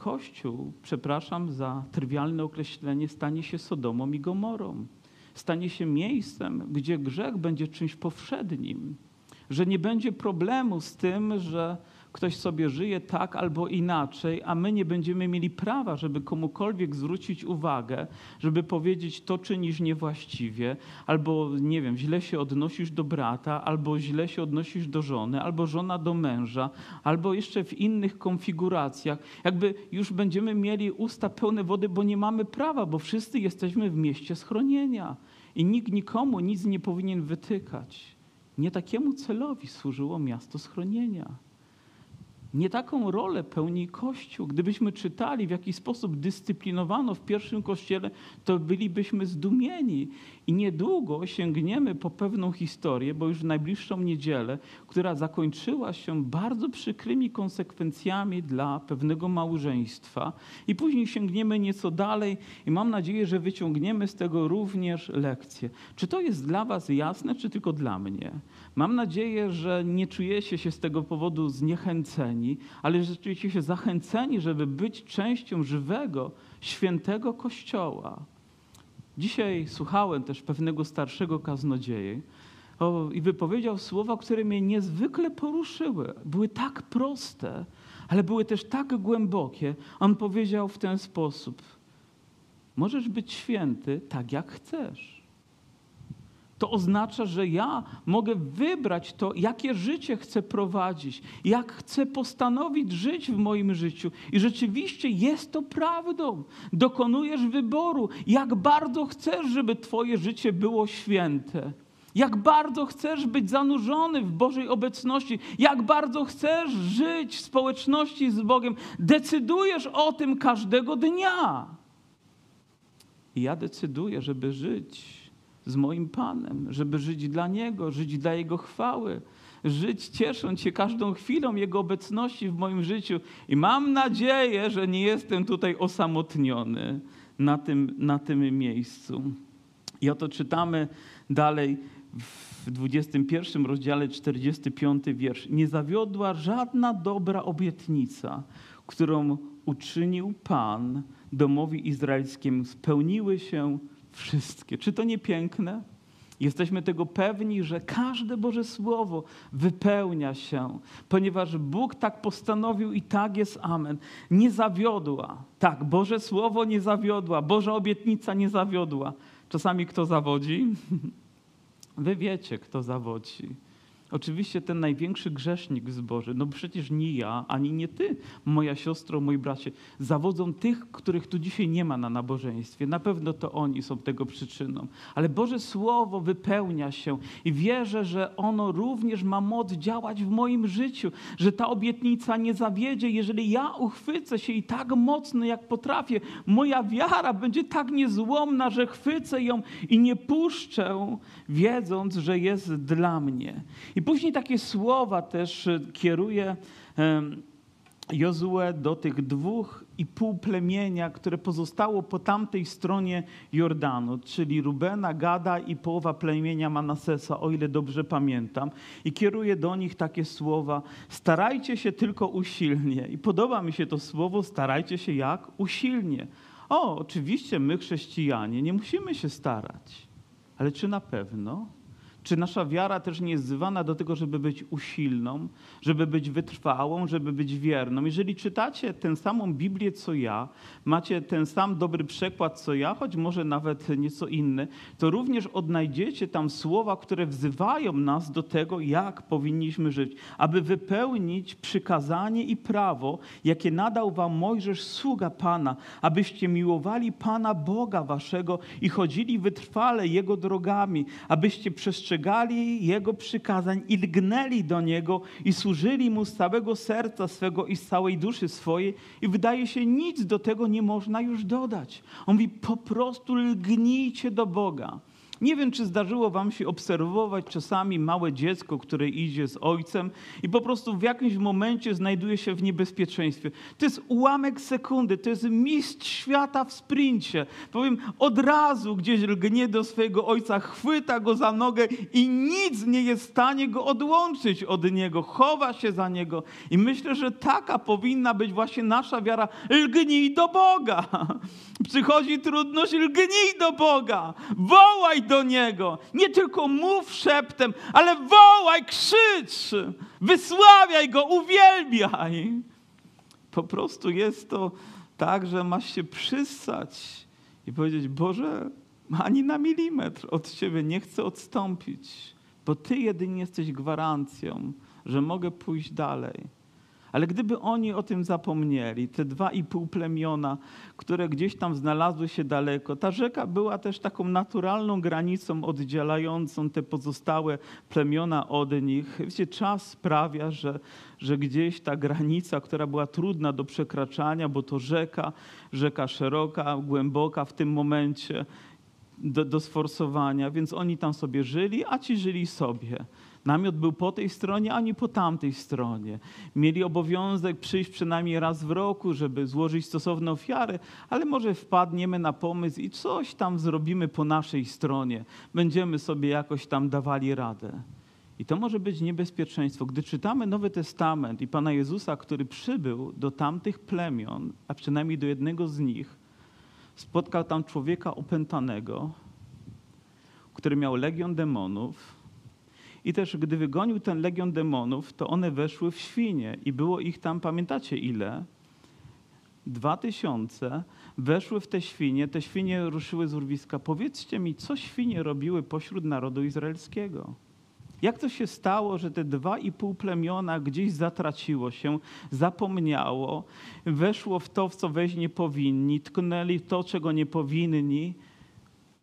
Kościół, przepraszam za trywialne określenie, stanie się Sodomą i Gomorą. Stanie się miejscem, gdzie grzech będzie czymś powszednim, że nie będzie problemu z tym, że ktoś sobie żyje tak albo inaczej, a my nie będziemy mieli prawa, żeby komukolwiek zwrócić uwagę, żeby powiedzieć to czynisz niewłaściwie, albo nie wiem, źle się odnosisz do brata, albo źle się odnosisz do żony, albo żona do męża, albo jeszcze w innych konfiguracjach. Jakby już będziemy mieli usta pełne wody, bo nie mamy prawa, bo wszyscy jesteśmy w mieście schronienia i nikt nikomu nic nie powinien wytykać. Nie takiemu celowi służyło miasto schronienia. Nie taką rolę pełni Kościół. Gdybyśmy czytali, w jaki sposób dyscyplinowano w pierwszym kościele, to bylibyśmy zdumieni. I niedługo sięgniemy po pewną historię, bo już w najbliższą niedzielę, która zakończyła się bardzo przykrymi konsekwencjami dla pewnego małżeństwa. I później sięgniemy nieco dalej i mam nadzieję, że wyciągniemy z tego również lekcje. Czy to jest dla Was jasne, czy tylko dla mnie? Mam nadzieję, że nie czujecie się z tego powodu zniechęceni, ale że czujecie się zachęceni, żeby być częścią żywego, świętego Kościoła. Dzisiaj słuchałem też pewnego starszego kaznodzieje o, i wypowiedział słowa, które mnie niezwykle poruszyły. Były tak proste, ale były też tak głębokie. On powiedział w ten sposób: Możesz być święty tak, jak chcesz to oznacza, że ja mogę wybrać to, jakie życie chcę prowadzić, jak chcę postanowić żyć w moim życiu. I rzeczywiście jest to prawdą. Dokonujesz wyboru, jak bardzo chcesz, żeby Twoje życie było święte. Jak bardzo chcesz być zanurzony w Bożej obecności, jak bardzo chcesz żyć w społeczności z Bogiem, decydujesz o tym każdego dnia. I ja decyduję, żeby żyć z moim Panem, żeby żyć dla Niego, żyć dla Jego chwały, żyć ciesząc się każdą chwilą Jego obecności w moim życiu. I mam nadzieję, że nie jestem tutaj osamotniony na tym, na tym miejscu. I oto czytamy dalej w 21 rozdziale 45 wiersz. Nie zawiodła żadna dobra obietnica, którą uczynił Pan domowi izraelskiemu. Spełniły się wszystkie. Czy to nie piękne? Jesteśmy tego pewni, że każde Boże Słowo wypełnia się, ponieważ Bóg tak postanowił i tak jest Amen. Nie zawiodła. Tak, Boże Słowo nie zawiodła, Boża obietnica nie zawiodła. Czasami kto zawodzi? *laughs* Wy wiecie, kto zawodzi. Oczywiście ten największy grzesznik z Boży, no przecież nie ja, ani nie ty, moja siostro, moi bracie, zawodzą tych, których tu dzisiaj nie ma na nabożeństwie. Na pewno to oni są tego przyczyną. Ale Boże Słowo wypełnia się i wierzę, że ono również ma moc działać w moim życiu, że ta obietnica nie zawiedzie, jeżeli ja uchwycę się i tak mocno, jak potrafię. Moja wiara będzie tak niezłomna, że chwycę ją i nie puszczę, wiedząc, że jest dla mnie. I później takie słowa też e, kieruje Jozue do tych dwóch i pół plemienia, które pozostało po tamtej stronie Jordanu, czyli Rubena, Gada i połowa plemienia Manasesa, o ile dobrze pamiętam. I kieruje do nich takie słowa: starajcie się tylko usilnie. I podoba mi się to słowo: starajcie się jak? Usilnie. O, oczywiście my, chrześcijanie, nie musimy się starać, ale czy na pewno? Czy nasza wiara też nie jest zwana do tego, żeby być usilną, żeby być wytrwałą, żeby być wierną? Jeżeli czytacie tę samą Biblię co ja, macie ten sam dobry przekład co ja, choć może nawet nieco inny, to również odnajdziecie tam słowa, które wzywają nas do tego, jak powinniśmy żyć, aby wypełnić przykazanie i prawo, jakie nadał wam Mojżesz, sługa Pana, abyście miłowali Pana Boga waszego i chodzili wytrwale Jego drogami, abyście przestrzegali przestrzegali Jego przykazań i lgnęli do Niego i służyli Mu z całego serca swego i z całej duszy swojej i wydaje się, nic do tego nie można już dodać. On mówi, po prostu lgnijcie do Boga. Nie wiem, czy zdarzyło Wam się obserwować czasami małe dziecko, które idzie z ojcem i po prostu w jakimś momencie znajduje się w niebezpieczeństwie. To jest ułamek sekundy, to jest mistrz świata w sprincie. Powiem, od razu gdzieś lgnie do swojego ojca, chwyta go za nogę i nic nie jest w stanie go odłączyć od niego, chowa się za niego. I myślę, że taka powinna być właśnie nasza wiara. Lgnij do Boga. *laughs* Przychodzi trudność, lgnij do Boga. Wołaj do do Niego. Nie tylko mów szeptem, ale wołaj, krzycz, wysławiaj Go, uwielbiaj. Po prostu jest to tak, że masz się przystać i powiedzieć, Boże, ani na milimetr od Ciebie nie chcę odstąpić, bo Ty jedynie jesteś gwarancją, że mogę pójść dalej. Ale gdyby oni o tym zapomnieli, te dwa i pół plemiona, które gdzieś tam znalazły się daleko, ta rzeka była też taką naturalną granicą oddzielającą te pozostałe plemiona od nich. Wiecie, czas sprawia, że, że gdzieś ta granica, która była trudna do przekraczania, bo to rzeka, rzeka szeroka, głęboka w tym momencie, do, do sforsowania, więc oni tam sobie żyli, a ci żyli sobie. Namiot był po tej stronie, ani po tamtej stronie. Mieli obowiązek przyjść przynajmniej raz w roku, żeby złożyć stosowne ofiary, ale może wpadniemy na pomysł i coś tam zrobimy po naszej stronie. Będziemy sobie jakoś tam dawali radę. I to może być niebezpieczeństwo. Gdy czytamy Nowy Testament i Pana Jezusa, który przybył do tamtych plemion, a przynajmniej do jednego z nich, spotkał tam człowieka opętanego, który miał legion demonów, i też gdy wygonił ten legion demonów, to one weszły w świnie i było ich tam, pamiętacie ile? Dwa tysiące weszły w te świnie, te świnie ruszyły z urwiska. Powiedzcie mi, co świnie robiły pośród narodu izraelskiego? Jak to się stało, że te dwa i pół plemiona gdzieś zatraciło się, zapomniało, weszło w to, w co wejść nie powinni, tknęli to, czego nie powinni,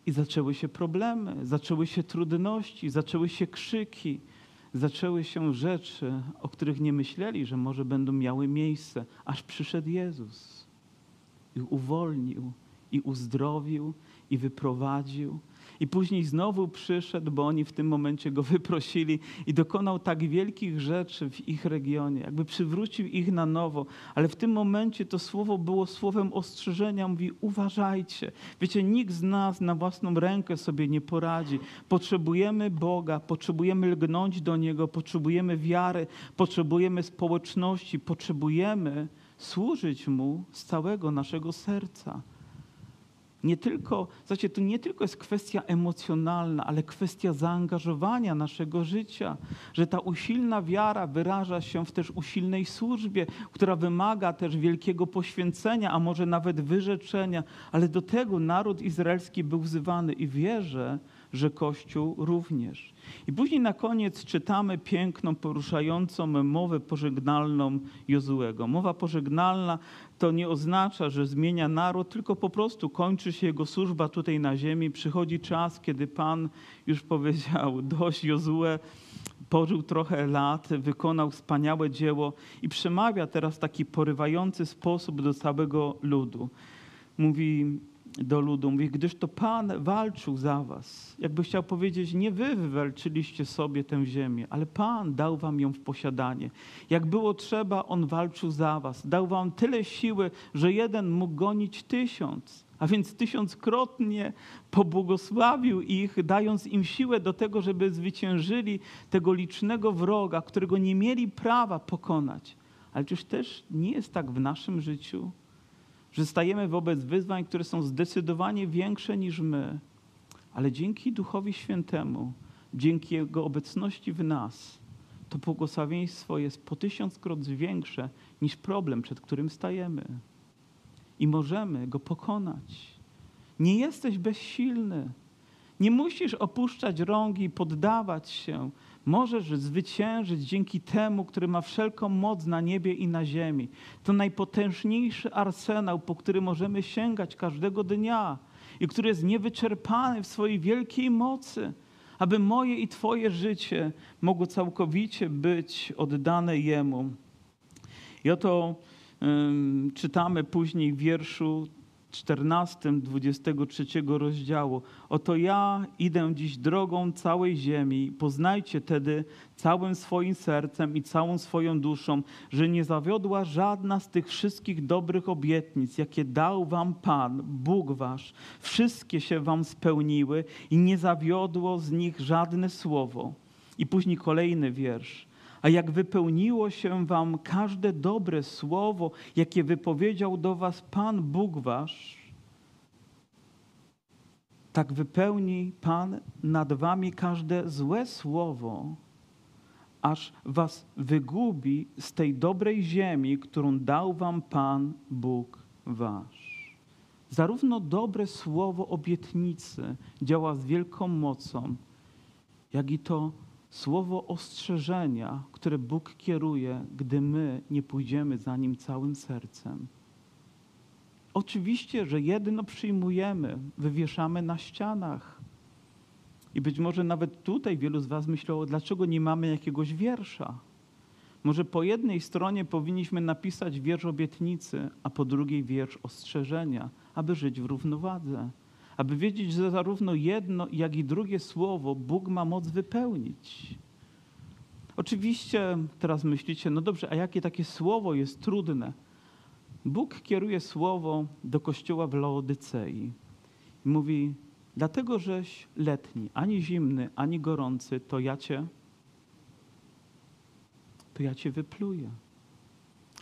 i zaczęły się problemy, zaczęły się trudności, zaczęły się krzyki, zaczęły się rzeczy, o których nie myśleli, że może będą miały miejsce, aż przyszedł Jezus i uwolnił, i uzdrowił, i wyprowadził, i później znowu przyszedł, bo oni w tym momencie go *laughs* wyprosili i dokonał tak wielkich rzeczy w ich regionie, jakby przywrócił ich na nowo. Ale w tym momencie to słowo było słowem ostrzeżenia. Mówi: uważajcie. Wiecie, nikt z nas na własną rękę sobie nie poradzi. Potrzebujemy Boga, potrzebujemy lgnąć do Niego, potrzebujemy wiary, potrzebujemy społeczności, potrzebujemy służyć Mu z całego naszego serca. Nie tylko, znaczy, to nie tylko jest kwestia emocjonalna, ale kwestia zaangażowania naszego życia, że ta usilna wiara wyraża się w też usilnej służbie, która wymaga też wielkiego poświęcenia, a może nawet wyrzeczenia, ale do tego naród izraelski był wzywany i wierzę, że Kościół również. I później na koniec czytamy piękną, poruszającą mowę pożegnalną Jozułego. Mowa pożegnalna to nie oznacza, że zmienia naród, tylko po prostu kończy się jego służba tutaj na ziemi. Przychodzi czas, kiedy Pan już powiedział, *laughs* dość Jozue, pożył trochę lat, wykonał wspaniałe dzieło i przemawia teraz w taki porywający sposób do całego ludu. Mówi, do ludu. Mówi, gdyż to Pan walczył za was. Jakby chciał powiedzieć, nie wy wywalczyliście sobie tę ziemię, ale Pan dał wam ją w posiadanie. Jak było trzeba, On walczył za was. Dał wam tyle siły, że jeden mógł gonić tysiąc. A więc tysiąckrotnie pobłogosławił ich, dając im siłę do tego, żeby zwyciężyli tego licznego wroga, którego nie mieli prawa pokonać. Ale czyż też nie jest tak w naszym życiu? Że stajemy wobec wyzwań, które są zdecydowanie większe niż my, ale dzięki Duchowi Świętemu, dzięki Jego obecności w nas, to błogosławieństwo jest po tysiąckrot większe niż problem, przed którym stajemy. I możemy go pokonać. Nie jesteś bezsilny. Nie musisz opuszczać rąk i poddawać się. Możesz zwyciężyć dzięki temu, który ma wszelką moc na niebie i na ziemi. To najpotężniejszy arsenał, po który możemy sięgać każdego dnia i który jest niewyczerpany w swojej wielkiej mocy, aby moje i Twoje życie mogło całkowicie być oddane Jemu. I oto um, czytamy później w wierszu 14, 23 rozdziału. Oto ja idę dziś drogą całej ziemi. Poznajcie tedy całym swoim sercem i całą swoją duszą, że nie zawiodła żadna z tych wszystkich dobrych obietnic, jakie dał wam Pan, Bóg wasz. Wszystkie się wam spełniły i nie zawiodło z nich żadne słowo. I później kolejny wiersz. A jak wypełniło się wam każde dobre słowo, jakie wypowiedział do was Pan Bóg wasz, tak wypełni Pan nad wami każde złe słowo, aż was wygubi z tej dobrej ziemi, którą dał wam Pan Bóg wasz. Zarówno dobre słowo obietnicy działa z wielką mocą, jak i to słowo ostrzeżenia, które Bóg kieruje, gdy my nie pójdziemy za Nim całym sercem. Oczywiście, że jedno przyjmujemy, wywieszamy na ścianach. I być może nawet tutaj wielu z Was myślało, dlaczego nie mamy jakiegoś wiersza. Może po jednej stronie powinniśmy napisać wiersz obietnicy, a po drugiej wiersz ostrzeżenia, aby żyć w równowadze aby wiedzieć, że zarówno jedno, jak i drugie słowo Bóg ma moc wypełnić. Oczywiście teraz myślicie, no dobrze, a jakie takie słowo jest trudne? Bóg kieruje słowo do kościoła w Laodycei mówi: Dlatego żeś letni, ani zimny, ani gorący, to ja cię, to ja cię wypluję.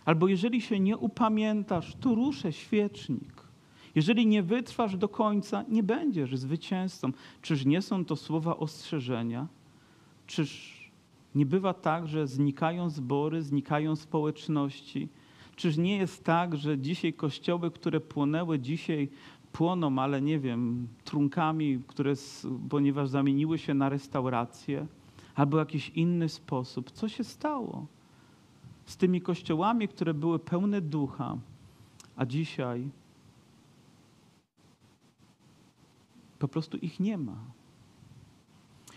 Albo jeżeli się nie upamiętasz, to ruszę świecznik. Jeżeli nie wytrwasz do końca, nie będziesz zwycięzcą. Czyż nie są to słowa ostrzeżenia? Czyż nie bywa tak, że znikają zbory, znikają społeczności? Czyż nie jest tak, że dzisiaj kościoły, które płonęły, dzisiaj płoną, ale nie wiem, trunkami, które, ponieważ zamieniły się na restauracje, albo jakiś inny sposób? Co się stało z tymi kościołami, które były pełne ducha, a dzisiaj Po prostu ich nie ma.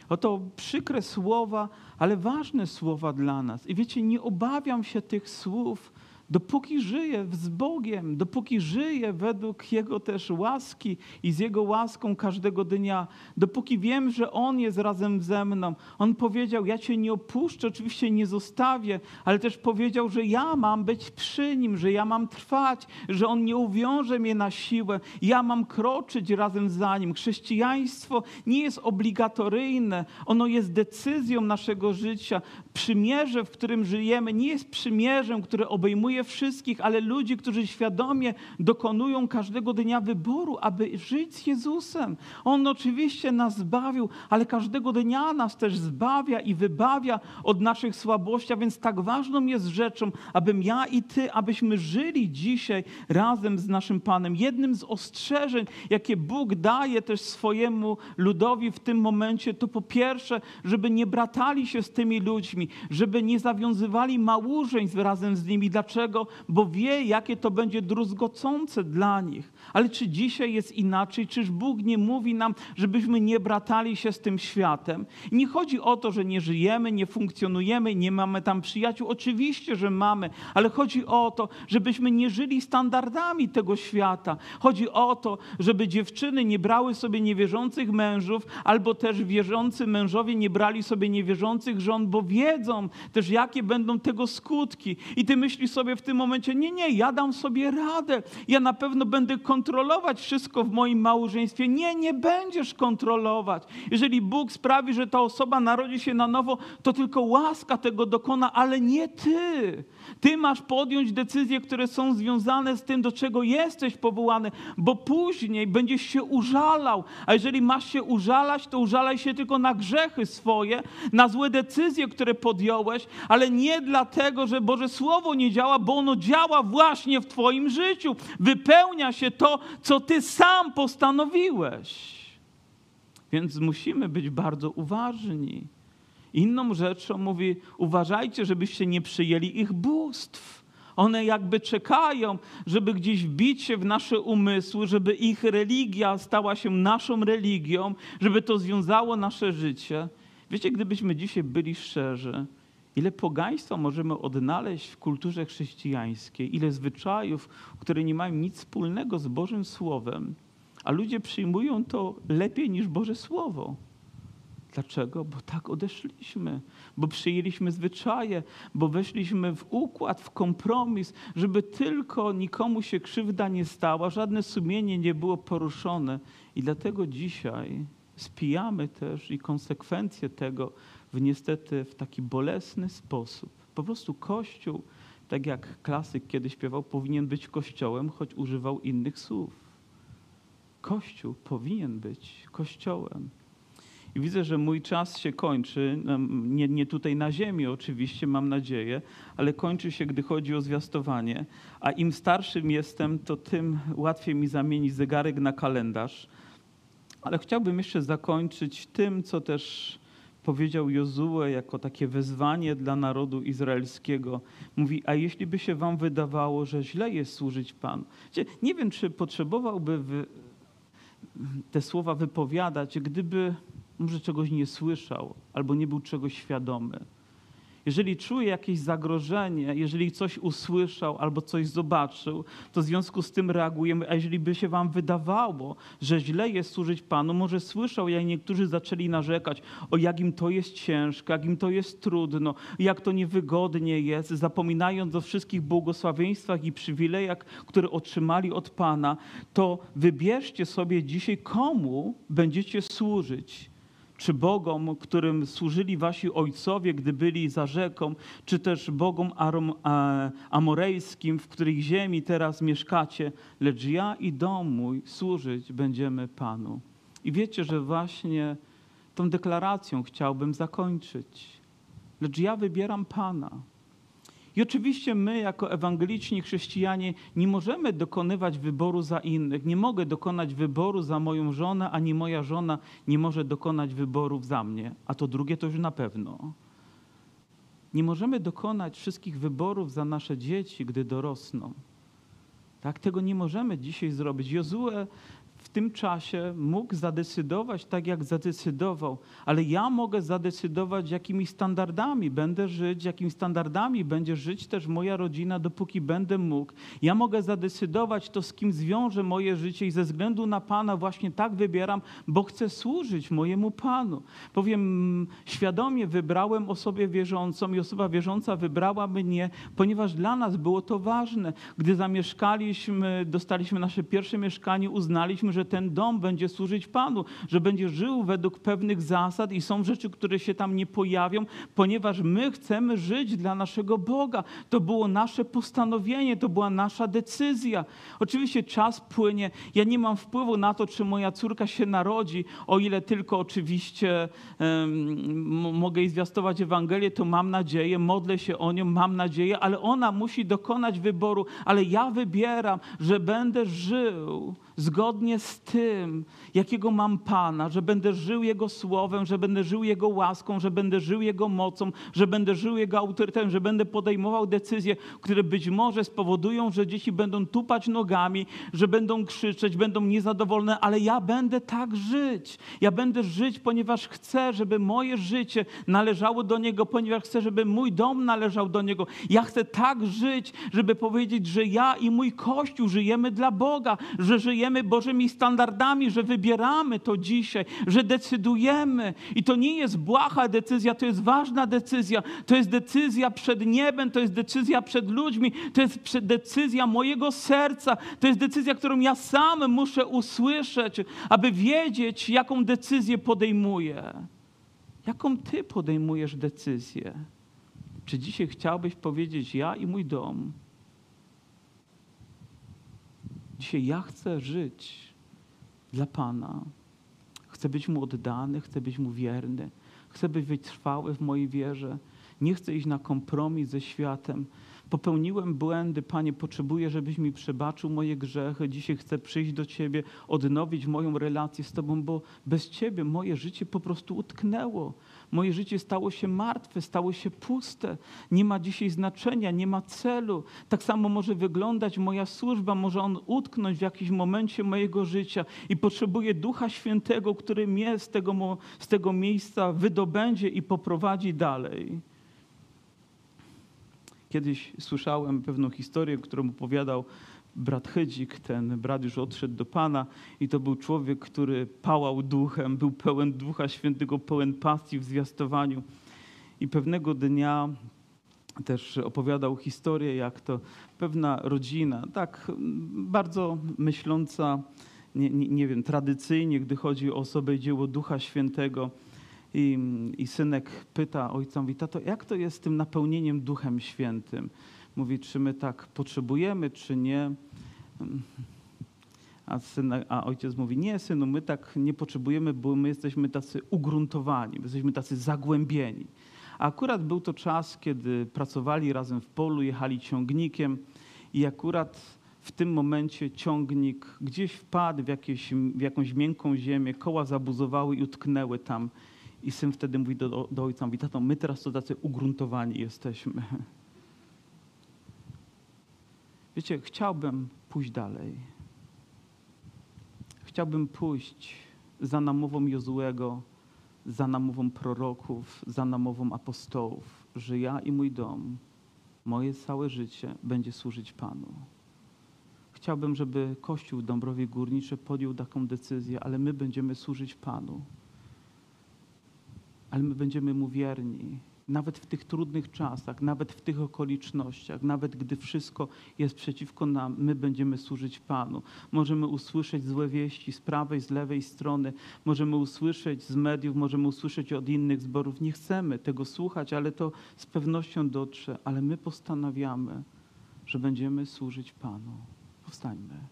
Oto przykre słowa, ale ważne słowa dla nas. I wiecie, nie obawiam się tych słów, dopóki żyję z Bogiem, dopóki żyję według Jego też łaski i z Jego łaską każdego dnia, dopóki wiem, że On jest razem ze mną. On powiedział: Ja Cię nie opuszczę, oczywiście nie zostawię, ale też powiedział, że ja mam być przy Nim, że ja mam trwać, że On nie uwiąże mnie na siłę, ja mam kroczyć razem za Nim. Chrześcijaństwo nie jest obligatoryjne, ono jest decyzją naszego życia. Przymierze, w którym żyjemy, nie jest przymierzem, które obejmuje wszystkich, ale ludzi, którzy świadomie dokonują każdego dnia wyboru, aby żyć z Jezusem. On oczywiście nas zbawił, ale każdego dnia nas też zbawia i wybawia od naszych słabości, a więc tak ważną jest rzeczą, abym ja i ty, abyśmy żyli dzisiaj razem z naszym Panem. Jednym z ostrzeżeń, jakie Bóg daje też swojemu ludowi w tym momencie, to po pierwsze, żeby nie bratali się z tymi ludźmi, żeby nie zawiązywali małżeństw razem z nimi. Dlaczego? Bo wie, jakie to będzie druzgocące dla nich. Ale czy dzisiaj jest inaczej? Czyż Bóg nie mówi nam, żebyśmy nie bratali się z tym światem? Nie chodzi o to, że nie żyjemy, nie funkcjonujemy, nie mamy tam przyjaciół. Oczywiście, że mamy, ale chodzi o to, żebyśmy nie żyli standardami tego świata. Chodzi o to, żeby dziewczyny nie brały sobie niewierzących mężów, albo też wierzący mężowie nie brali sobie niewierzących żon, bo wiedzą też, jakie będą tego skutki. I ty myślisz sobie w tym momencie, nie, nie, ja dam sobie radę. Ja na pewno będę kontrolować wszystko w moim małżeństwie. Nie, nie będziesz kontrolować. Jeżeli Bóg sprawi, że ta osoba narodzi się na nowo, to tylko łaska tego dokona, ale nie ty. Ty masz podjąć decyzje, które są związane z tym, do czego jesteś powołany, bo później będziesz się użalał. A jeżeli masz się użalać, to użalaj się tylko na grzechy swoje, na złe decyzje, które podjąłeś, ale nie dlatego, że Boże Słowo nie działa, bo ono działa właśnie w Twoim życiu. Wypełnia się to, co Ty sam postanowiłeś. Więc musimy być bardzo uważni. Inną rzeczą mówi, uważajcie, żebyście nie przyjęli ich bóstw. One jakby czekają, żeby gdzieś wbić się w nasze umysły, żeby ich religia stała się naszą religią, żeby to związało nasze życie. Wiecie, gdybyśmy dzisiaj byli szczerzy, ile pogaństwa możemy odnaleźć w kulturze chrześcijańskiej, ile zwyczajów, które nie mają nic wspólnego z Bożym Słowem, a ludzie przyjmują to lepiej niż Boże Słowo. Dlaczego? Bo tak odeszliśmy, bo przyjęliśmy zwyczaje, bo weszliśmy w układ, w kompromis, żeby tylko nikomu się krzywda nie stała, żadne sumienie nie było poruszone. I dlatego dzisiaj spijamy też i konsekwencje tego w niestety w taki bolesny sposób. Po prostu Kościół, tak jak klasyk kiedy śpiewał, powinien być kościołem, choć używał innych słów. Kościół powinien być kościołem. I widzę, że mój czas się kończy, nie, nie tutaj na ziemi oczywiście, mam nadzieję, ale kończy się, gdy chodzi o zwiastowanie. A im starszym jestem, to tym łatwiej mi zamienić zegarek na kalendarz. Ale chciałbym jeszcze zakończyć tym, co też powiedział Jozue jako takie wezwanie dla narodu izraelskiego. Mówi, a jeśli by się wam wydawało, że źle jest służyć Panu. Nie wiem, czy potrzebowałby te słowa wypowiadać, gdyby może czegoś nie słyszał albo nie był czegoś świadomy. Jeżeli czuje jakieś zagrożenie, jeżeli coś usłyszał albo coś zobaczył, to w związku z tym reagujemy. A jeżeli by się wam wydawało, że źle jest służyć Panu, może słyszał, jak niektórzy zaczęli narzekać, o jakim to jest ciężko, jakim to jest trudno, jak to niewygodnie jest, zapominając o wszystkich błogosławieństwach i przywilejach, które otrzymali od Pana, to wybierzcie sobie dzisiaj, komu będziecie służyć czy Bogom, którym służyli wasi ojcowie, gdy byli za rzeką, czy też Bogom amorejskim, w których ziemi teraz mieszkacie, lecz ja i dom mój służyć będziemy Panu. I wiecie, że właśnie tą deklaracją chciałbym zakończyć. Lecz ja wybieram Pana. I oczywiście my, jako ewangeliczni chrześcijanie, nie możemy dokonywać wyboru za innych. Nie mogę dokonać wyboru za moją żonę, ani moja żona nie może dokonać wyborów za mnie. A to drugie to już na pewno. Nie możemy dokonać wszystkich wyborów za nasze dzieci, gdy dorosną. Tak, tego nie możemy dzisiaj zrobić. Jozue tym czasie mógł zadecydować tak, jak zadecydował, ale ja mogę zadecydować, jakimi standardami będę żyć, jakimi standardami będzie żyć też moja rodzina, dopóki będę mógł. Ja mogę zadecydować to, z kim zwiążę moje życie i ze względu na Pana właśnie tak wybieram, bo chcę służyć mojemu Panu. Powiem, świadomie wybrałem osobę wierzącą i osoba wierząca wybrała mnie, ponieważ dla nas było to ważne. Gdy zamieszkaliśmy, dostaliśmy nasze pierwsze mieszkanie, uznaliśmy, że że ten dom będzie służyć Panu, że będzie żył według pewnych zasad i są rzeczy, które się tam nie pojawią, ponieważ my chcemy żyć dla naszego Boga. To było nasze postanowienie, to była nasza decyzja. Oczywiście czas płynie. Ja nie mam wpływu na to, czy moja córka się narodzi, o ile tylko oczywiście um, mogę jej zwiastować Ewangelię, to mam nadzieję, modlę się o nią, mam nadzieję, ale ona musi dokonać wyboru, ale ja wybieram, że będę żył zgodnie z tym, jakiego mam Pana, że będę żył Jego słowem, że będę żył Jego łaską, że będę żył Jego mocą, że będę żył Jego autorytetem, że będę podejmował decyzje, które być może spowodują, że dzieci będą tupać nogami, że będą krzyczeć, będą niezadowolone, ale ja będę tak żyć. Ja będę żyć, ponieważ chcę, żeby moje życie należało do Niego, ponieważ chcę, żeby mój dom należał do Niego. Ja chcę tak żyć, żeby powiedzieć, że ja i mój Kościół żyjemy dla Boga, że żyjemy Bożymi standardami, że wybieramy to dzisiaj, że decydujemy. I to nie jest błaha decyzja, to jest ważna decyzja. To jest decyzja przed niebem, to jest decyzja przed ludźmi, to jest decyzja mojego serca, to jest decyzja, którą ja sam muszę usłyszeć, aby wiedzieć, jaką decyzję podejmuję. Jaką ty podejmujesz decyzję? Czy dzisiaj chciałbyś powiedzieć, ja i mój dom? Dzisiaj ja chcę żyć dla Pana. Chcę być Mu oddany, chcę być Mu wierny, chcę być wytrwały w mojej wierze. Nie chcę iść na kompromis ze światem. Popełniłem błędy, Panie, potrzebuję, żebyś mi przebaczył moje grzechy. Dzisiaj chcę przyjść do Ciebie, odnowić moją relację z Tobą, bo bez Ciebie moje życie po prostu utknęło. Moje życie stało się martwe, stało się puste. Nie ma dzisiaj znaczenia, nie ma celu. Tak samo może wyglądać moja służba, może on utknąć w jakimś momencie mojego życia i potrzebuję Ducha Świętego, który mnie z tego, z tego miejsca wydobędzie i poprowadzi dalej. Kiedyś słyszałem pewną historię, którą opowiadał brat Chydzik, ten brat już odszedł do Pana i to był człowiek, który pałał duchem, był pełen Ducha Świętego, pełen pasji w zwiastowaniu. I pewnego dnia też opowiadał historię, jak to pewna rodzina, tak bardzo myśląca, nie, nie, nie wiem, tradycyjnie, gdy chodzi o osobę i dzieło Ducha Świętego, i, I synek pyta ojca, mówi, tato, jak to jest z tym napełnieniem Duchem Świętym? Mówi, czy my tak potrzebujemy, czy nie. A, syn, a ojciec mówi, nie synu, my tak nie potrzebujemy, bo my jesteśmy tacy ugruntowani, my jesteśmy tacy zagłębieni. A akurat był to czas, kiedy pracowali razem w polu, jechali ciągnikiem i akurat w tym momencie ciągnik gdzieś wpadł w, jakieś, w jakąś miękką ziemię, koła zabuzowały i utknęły tam. I syn wtedy mówi do, do ojca, mówi, tato, my teraz to tacy ugruntowani jesteśmy. Wiecie, chciałbym pójść dalej. Chciałbym pójść za namową Jozułego, za namową proroków, za namową apostołów, że ja i mój dom, moje całe życie będzie służyć Panu. Chciałbym, żeby Kościół Dąbrowie Górnicze podjął taką decyzję, ale my będziemy służyć Panu ale my będziemy Mu wierni. Nawet w tych trudnych czasach, nawet w tych okolicznościach, nawet gdy wszystko jest przeciwko nam, my będziemy służyć Panu. Możemy usłyszeć złe wieści z prawej, z lewej strony, możemy usłyszeć z mediów, możemy usłyszeć od innych zborów. Nie chcemy tego słuchać, ale to z pewnością dotrze. Ale my postanawiamy, że będziemy służyć Panu. Powstańmy.